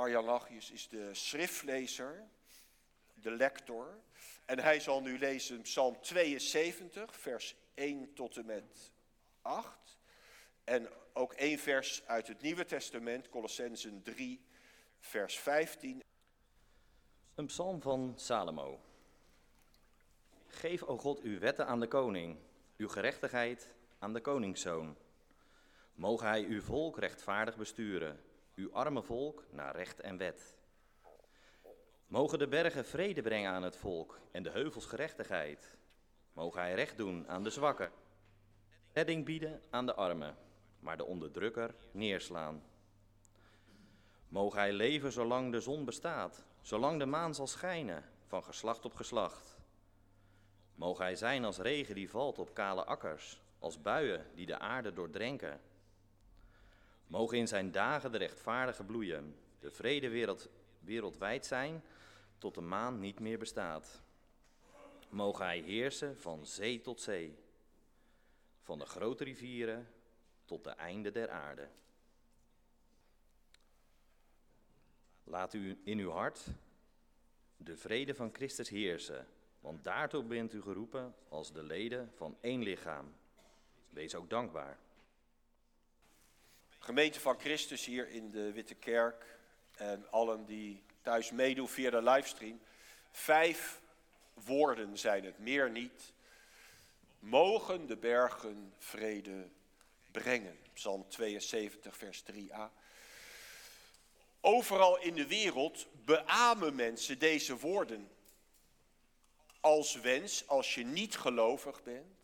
Arjan Lachius is de schriftlezer, de lector. En hij zal nu lezen Psalm 72, vers 1 tot en met 8. En ook één vers uit het Nieuwe Testament, Colossensen 3, vers 15. Een psalm van Salomo. Geef, o God, uw wetten aan de koning, uw gerechtigheid aan de koningszoon. Mogen hij uw volk rechtvaardig besturen, uw arme volk naar recht en wet. Mogen de bergen vrede brengen aan het volk en de heuvels gerechtigheid. Mogen hij recht doen aan de zwakken, redding bieden aan de armen, maar de onderdrukker neerslaan. Mogen hij leven zolang de zon bestaat, zolang de maan zal schijnen, van geslacht op geslacht. Mogen hij zijn als regen die valt op kale akkers, als buien die de aarde doordrenken. Mogen in zijn dagen de rechtvaardige bloeien, de vrede wereld, wereldwijd zijn, tot de maan niet meer bestaat. Mogen hij heersen van zee tot zee, van de grote rivieren tot de einde der aarde. Laat u in uw hart de vrede van Christus heersen, want daartoe bent u geroepen als de leden van één lichaam. Wees ook dankbaar. Gemeente van Christus hier in de Witte Kerk en allen die thuis meedoen via de livestream. Vijf woorden zijn het, meer niet. Mogen de bergen vrede brengen. Psalm 72, vers 3a. Overal in de wereld beamen mensen deze woorden als wens als je niet gelovig bent.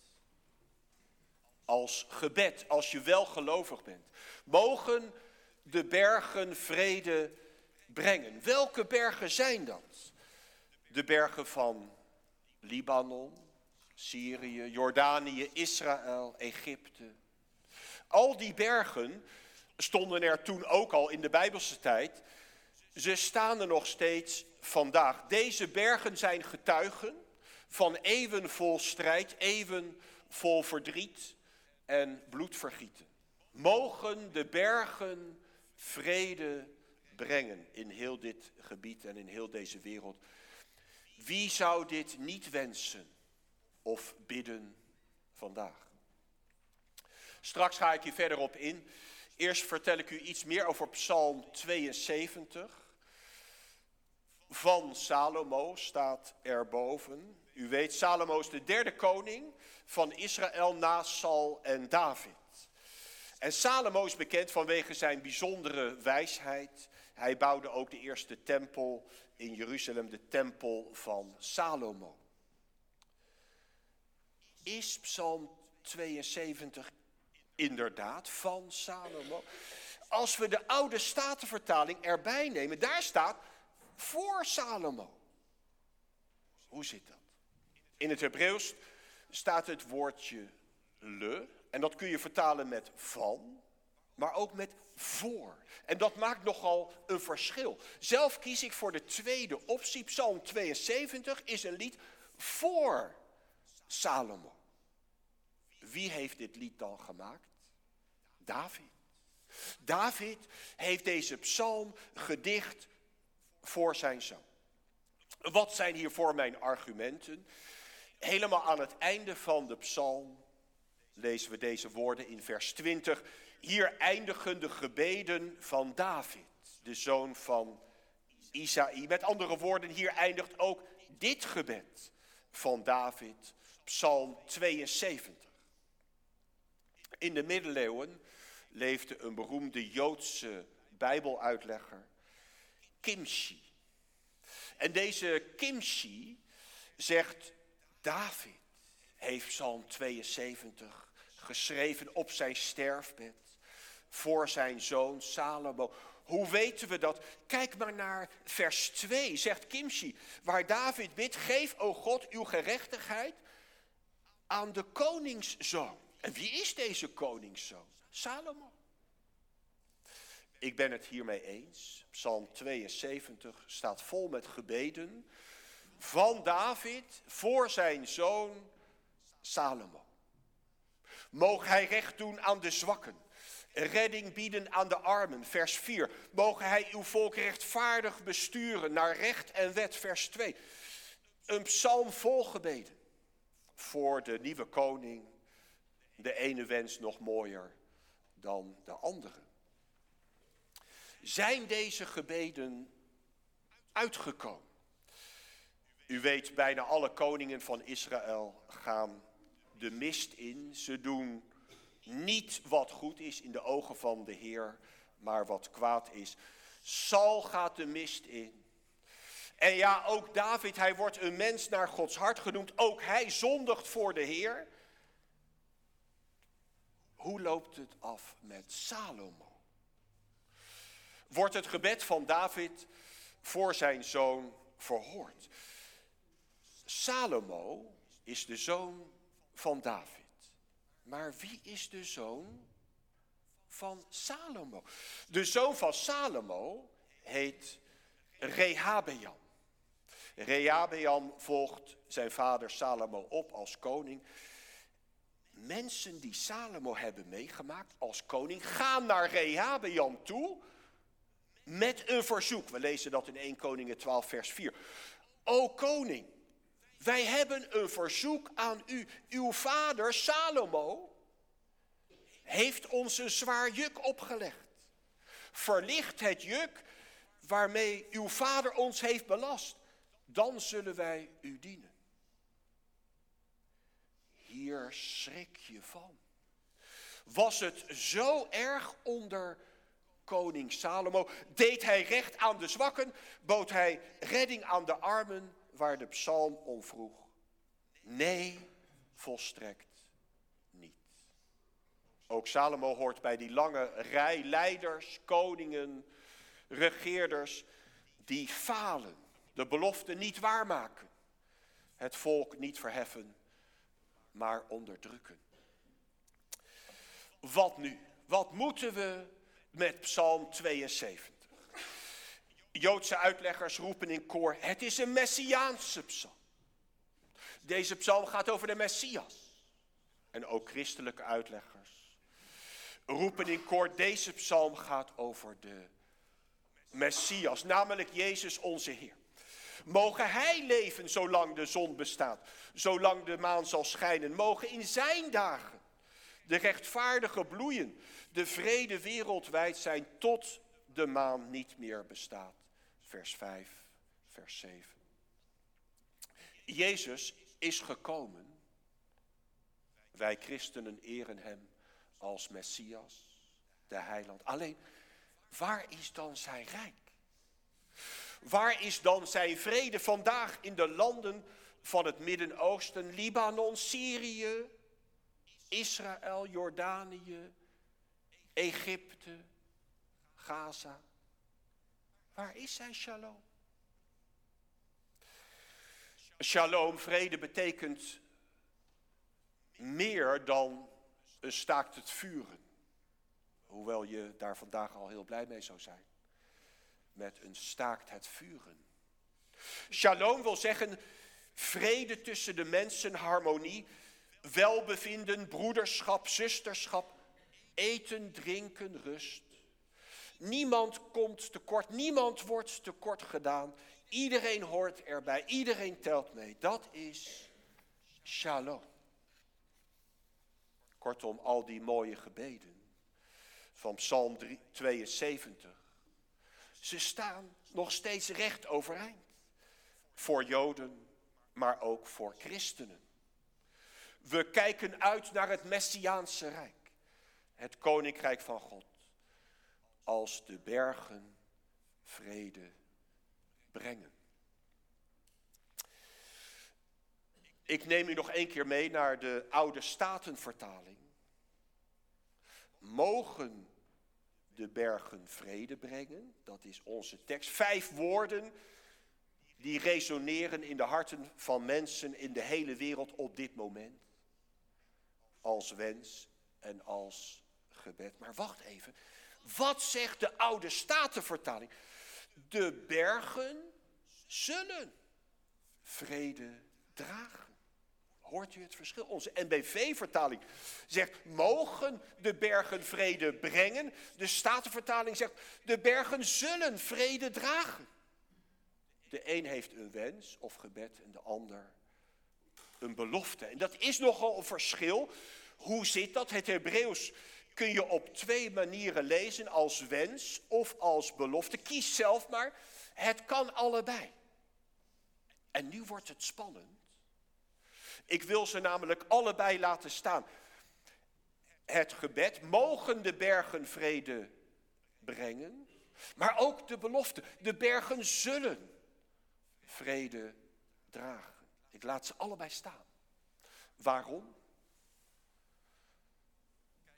Als gebed als je wel gelovig bent. Mogen de bergen vrede brengen. Welke bergen zijn dat? De bergen van Libanon, Syrië, Jordanië, Israël, Egypte. Al die bergen stonden er toen ook al in de Bijbelse tijd. Ze staan er nog steeds vandaag. Deze bergen zijn getuigen van eeuwen vol strijd, eeuwen vol verdriet en bloedvergieten. Mogen de bergen vrede brengen in heel dit gebied en in heel deze wereld. Wie zou dit niet wensen of bidden vandaag? Straks ga ik hier verder op in. Eerst vertel ik u iets meer over Psalm 72 van Salomo staat erboven. U weet, Salomo is de derde koning van Israël na Sal en David. En Salomo is bekend vanwege zijn bijzondere wijsheid. Hij bouwde ook de eerste tempel in Jeruzalem, de tempel van Salomo. Is Psalm 72 inderdaad van Salomo? Als we de oude statenvertaling erbij nemen, daar staat voor Salomo. Hoe zit dat? In het Hebreeuws staat het woordje le, en dat kun je vertalen met van, maar ook met voor. En dat maakt nogal een verschil. Zelf kies ik voor de tweede optie. Psalm 72 is een lied voor Salomo. Wie heeft dit lied dan gemaakt? David. David heeft deze psalm gedicht voor zijn zoon. Wat zijn hiervoor mijn argumenten? Helemaal aan het einde van de psalm lezen we deze woorden in vers 20. Hier eindigen de gebeden van David, de zoon van Isaïe. Met andere woorden, hier eindigt ook dit gebed van David, psalm 72. In de middeleeuwen leefde een beroemde Joodse bijbeluitlegger, Kimchi. En deze Kimchi zegt, David heeft Psalm 72 geschreven op zijn sterfbed voor zijn zoon Salomo. Hoe weten we dat? Kijk maar naar vers 2, zegt Kimchi, waar David bidt, geef, o God, uw gerechtigheid aan de koningszoon. En wie is deze koningszoon? Salomo. Ik ben het hiermee eens. Psalm 72 staat vol met gebeden van David voor zijn zoon Salomo. Moog hij recht doen aan de zwakken redding bieden aan de armen, vers 4. Mogen hij uw volk rechtvaardig besturen naar recht en wet, vers 2. Een psalm vol gebeden voor de nieuwe koning. De ene wens nog mooier dan de andere. Zijn deze gebeden uitgekomen? U weet, bijna alle koningen van Israël gaan de mist in. Ze doen niet wat goed is in de ogen van de Heer, maar wat kwaad is. Sal gaat de mist in. En ja, ook David, hij wordt een mens naar Gods hart genoemd. Ook hij zondigt voor de Heer. Hoe loopt het af met Salomo? Wordt het gebed van David voor zijn zoon verhoord? Salomo is de zoon van David. Maar wie is de zoon van Salomo? De zoon van Salomo heet Rehabeam. Rehabeam volgt zijn vader Salomo op als koning. Mensen die Salomo hebben meegemaakt als koning gaan naar Rehabeam toe met een verzoek. We lezen dat in 1 Koningen 12 vers 4. O koning, wij hebben een verzoek aan u. Uw vader Salomo heeft ons een zwaar juk opgelegd. Verlicht het juk waarmee uw vader ons heeft belast. Dan zullen wij u dienen. Hier schrik je van. Was het zo erg onder koning Salomo? Deed hij recht aan de zwakken? Bood hij redding aan de armen? waar de psalm om vroeg. Nee, volstrekt niet. Ook Salomo hoort bij die lange rij leiders, koningen, regeerders die falen, de belofte niet waarmaken, het volk niet verheffen, maar onderdrukken. Wat nu? Wat moeten we met Psalm 72? Joodse uitleggers roepen in koor, het is een Messiaanse psalm. Deze psalm gaat over de Messias. En ook christelijke uitleggers roepen in koor, deze psalm gaat over de Messias, namelijk Jezus onze Heer. Mogen Hij leven zolang de zon bestaat, zolang de maan zal schijnen. Mogen in Zijn dagen de rechtvaardige bloeien, de vrede wereldwijd zijn tot de maan niet meer bestaat vers 5, vers 7. Jezus is gekomen. Wij christenen eren hem als Messias, de heiland. Alleen, waar is dan zijn rijk? Waar is dan zijn vrede vandaag in de landen van het Midden-Oosten, Libanon, Syrië, Israël, Jordanië, Egypte, Gaza? Waar is zijn shalom? Shalom, vrede, betekent meer dan een staakt het vuren. Hoewel je daar vandaag al heel blij mee zou zijn. Met een staakt het vuren. Shalom wil zeggen vrede tussen de mensen, harmonie, welbevinden, broederschap, zusterschap, eten, drinken, rust. Niemand komt tekort, niemand wordt tekort gedaan. Iedereen hoort erbij, iedereen telt mee. Dat is shalom. Kortom, al die mooie gebeden van Psalm 72. Ze staan nog steeds recht overeind. Voor Joden, maar ook voor christenen. We kijken uit naar het Messiaanse Rijk. Het Koninkrijk van God als de bergen vrede brengen. Ik neem u nog één keer mee naar de oude statenvertaling. Mogen de bergen vrede brengen, dat is onze tekst. Vijf woorden die resoneren in de harten van mensen in de hele wereld op dit moment. Als wens en als gebed. Maar wacht even, wat zegt de oude statenvertaling? De bergen zullen vrede dragen. Hoort u het verschil? Onze NBV-vertaling zegt, mogen de bergen vrede brengen. De Statenvertaling zegt, de bergen zullen vrede dragen. De een heeft een wens of gebed en de ander een belofte. En dat is nogal een verschil. Hoe zit dat? Het Hebreeuws kun je op twee manieren lezen, als wens of als belofte. Kies zelf maar. Het kan allebei. En nu wordt het spannend. Ik wil ze namelijk allebei laten staan. Het gebed, mogen de bergen vrede brengen, maar ook de belofte, de bergen zullen vrede dragen. Ik laat ze allebei staan. Waarom?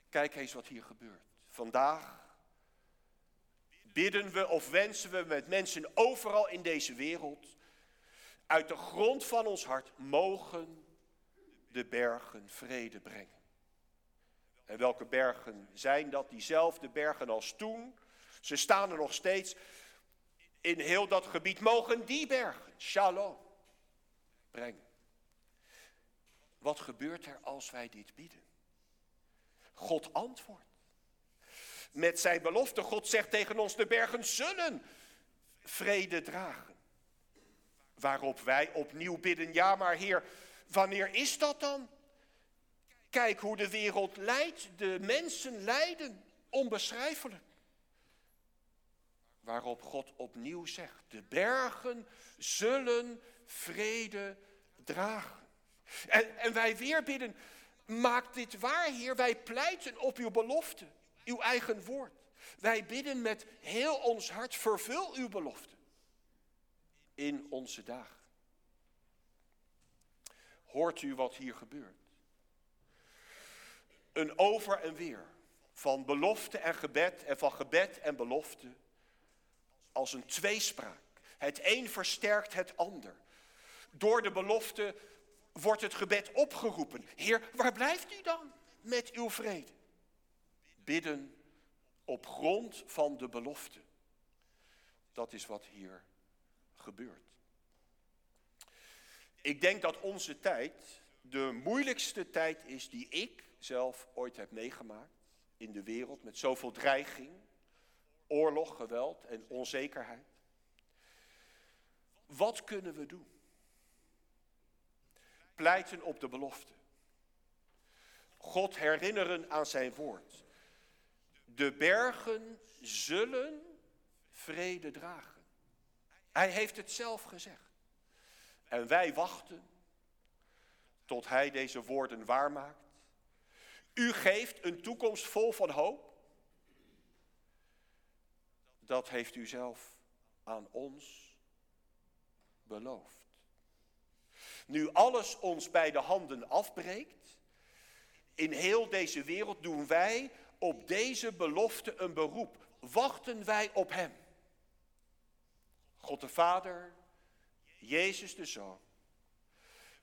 Kijk eens wat hier gebeurt. Vandaag bidden we of wensen we met mensen overal in deze wereld uit de grond van ons hart mogen de bergen vrede brengen. En welke bergen zijn dat? Diezelfde bergen als toen. Ze staan er nog steeds in heel dat gebied. Mogen die bergen, shalom, brengen. Wat gebeurt er als wij dit bieden? God antwoordt. Met zijn belofte, God zegt tegen ons, de bergen zullen vrede dragen. Waarop wij opnieuw bidden, ja maar Heer, wanneer is dat dan? Kijk hoe de wereld lijdt, de mensen lijden, onbeschrijfelijk. Waarop God opnieuw zegt, de bergen zullen vrede dragen. En, en wij weer bidden, maak dit waar, Heer. Wij pleiten op uw belofte, uw eigen woord. Wij bidden met heel ons hart, vervul uw belofte in onze dagen. Hoort u wat hier gebeurt? Een over en weer van belofte en gebed en van gebed en belofte als een tweespraak. Het een versterkt het ander. Door de belofte wordt het gebed opgeroepen. Heer, waar blijft u dan met uw vrede? Bidden op grond van de belofte. Dat is wat hier gebeurt. Ik denk dat onze tijd de moeilijkste tijd is die ik zelf ooit heb meegemaakt in de wereld met zoveel dreiging, oorlog, geweld en onzekerheid. Wat kunnen we doen? Pleiten op de belofte. God herinneren aan zijn woord. De bergen zullen vrede dragen. Hij heeft het zelf gezegd. En wij wachten tot hij deze woorden waarmaakt. U geeft een toekomst vol van hoop. Dat heeft u zelf aan ons beloofd. Nu alles ons bij de handen afbreekt, in heel deze wereld doen wij op deze belofte een beroep. Wachten wij op Hem. God de Vader, Jezus de Zoon,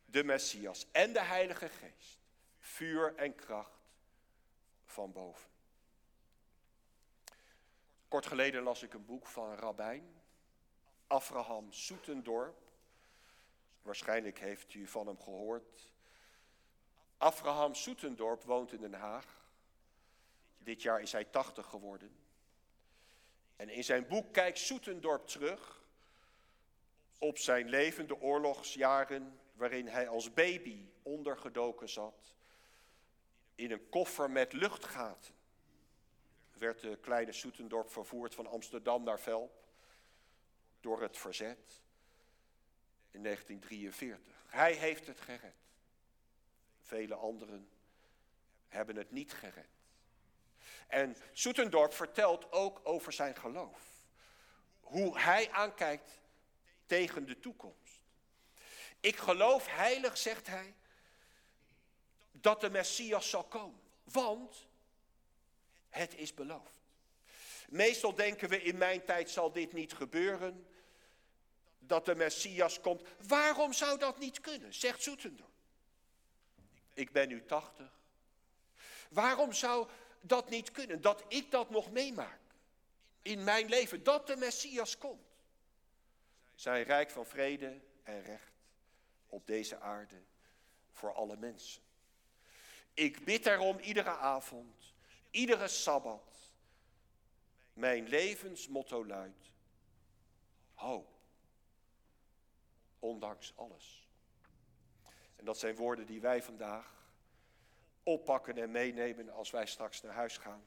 de Messias en de Heilige Geest, vuur en kracht van boven. Kort geleden las ik een boek van een rabbijn, Soetendorp. Waarschijnlijk heeft u van hem gehoord. Abraham Soetendorp woont in Den Haag. Dit jaar is hij 80 geworden. En in zijn boek kijkt Soetendorp terug op zijn levende oorlogsjaren, waarin hij als baby ondergedoken zat. In een koffer met luchtgaten werd de kleine Soetendorp vervoerd van Amsterdam naar Velp door het verzet in 1943. Hij heeft het gered. Vele anderen hebben het niet gered. En Soetendorp vertelt ook over zijn geloof. Hoe hij aankijkt tegen de toekomst. Ik geloof heilig, zegt hij, dat de Messias zal komen. Want het is beloofd. Meestal denken we in mijn tijd zal dit niet gebeuren dat de Messias komt. Waarom zou dat niet kunnen, zegt Zoetendorp. Ik ben nu 80. Waarom zou dat niet kunnen, dat ik dat nog meemaak in mijn leven, dat de Messias komt? Zijn rijk van vrede en recht op deze aarde voor alle mensen. Ik bid erom iedere avond, iedere sabbat. Mijn levensmotto luidt: hoop. Ondanks alles. En dat zijn woorden die wij vandaag oppakken en meenemen als wij straks naar huis gaan.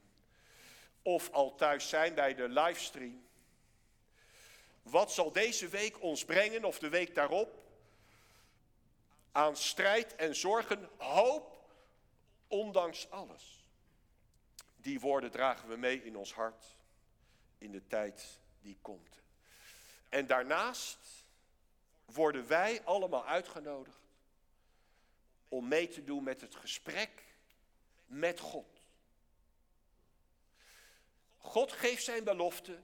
Of al thuis zijn bij de livestream. Wat zal deze week ons brengen, of de week daarop, aan strijd en zorgen, hoop, ondanks alles? Die woorden dragen we mee in ons hart in de tijd die komt. En daarnaast worden wij allemaal uitgenodigd om mee te doen met het gesprek met God. God geeft zijn belofte.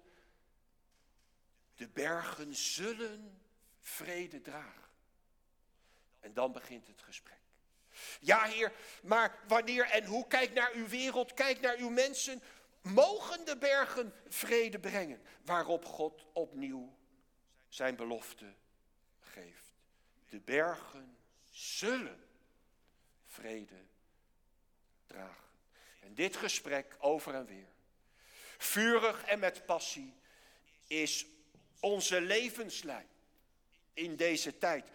De bergen zullen vrede dragen. En dan begint het gesprek. Ja, Heer, maar wanneer en hoe? Kijk naar uw wereld, kijk naar uw mensen. Mogen de bergen vrede brengen? Waarop God opnieuw zijn belofte geeft. De bergen zullen vrede dragen. En dit gesprek over en weer, vurig en met passie, is onze levenslijn in deze tijd.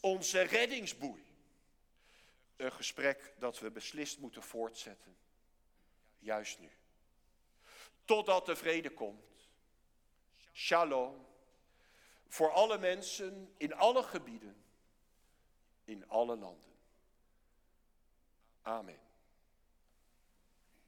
Onze reddingsboei. Een gesprek dat we beslist moeten voortzetten. Juist nu. Totdat de vrede komt. Shalom. Voor alle mensen in alle gebieden. In alle landen. Amen.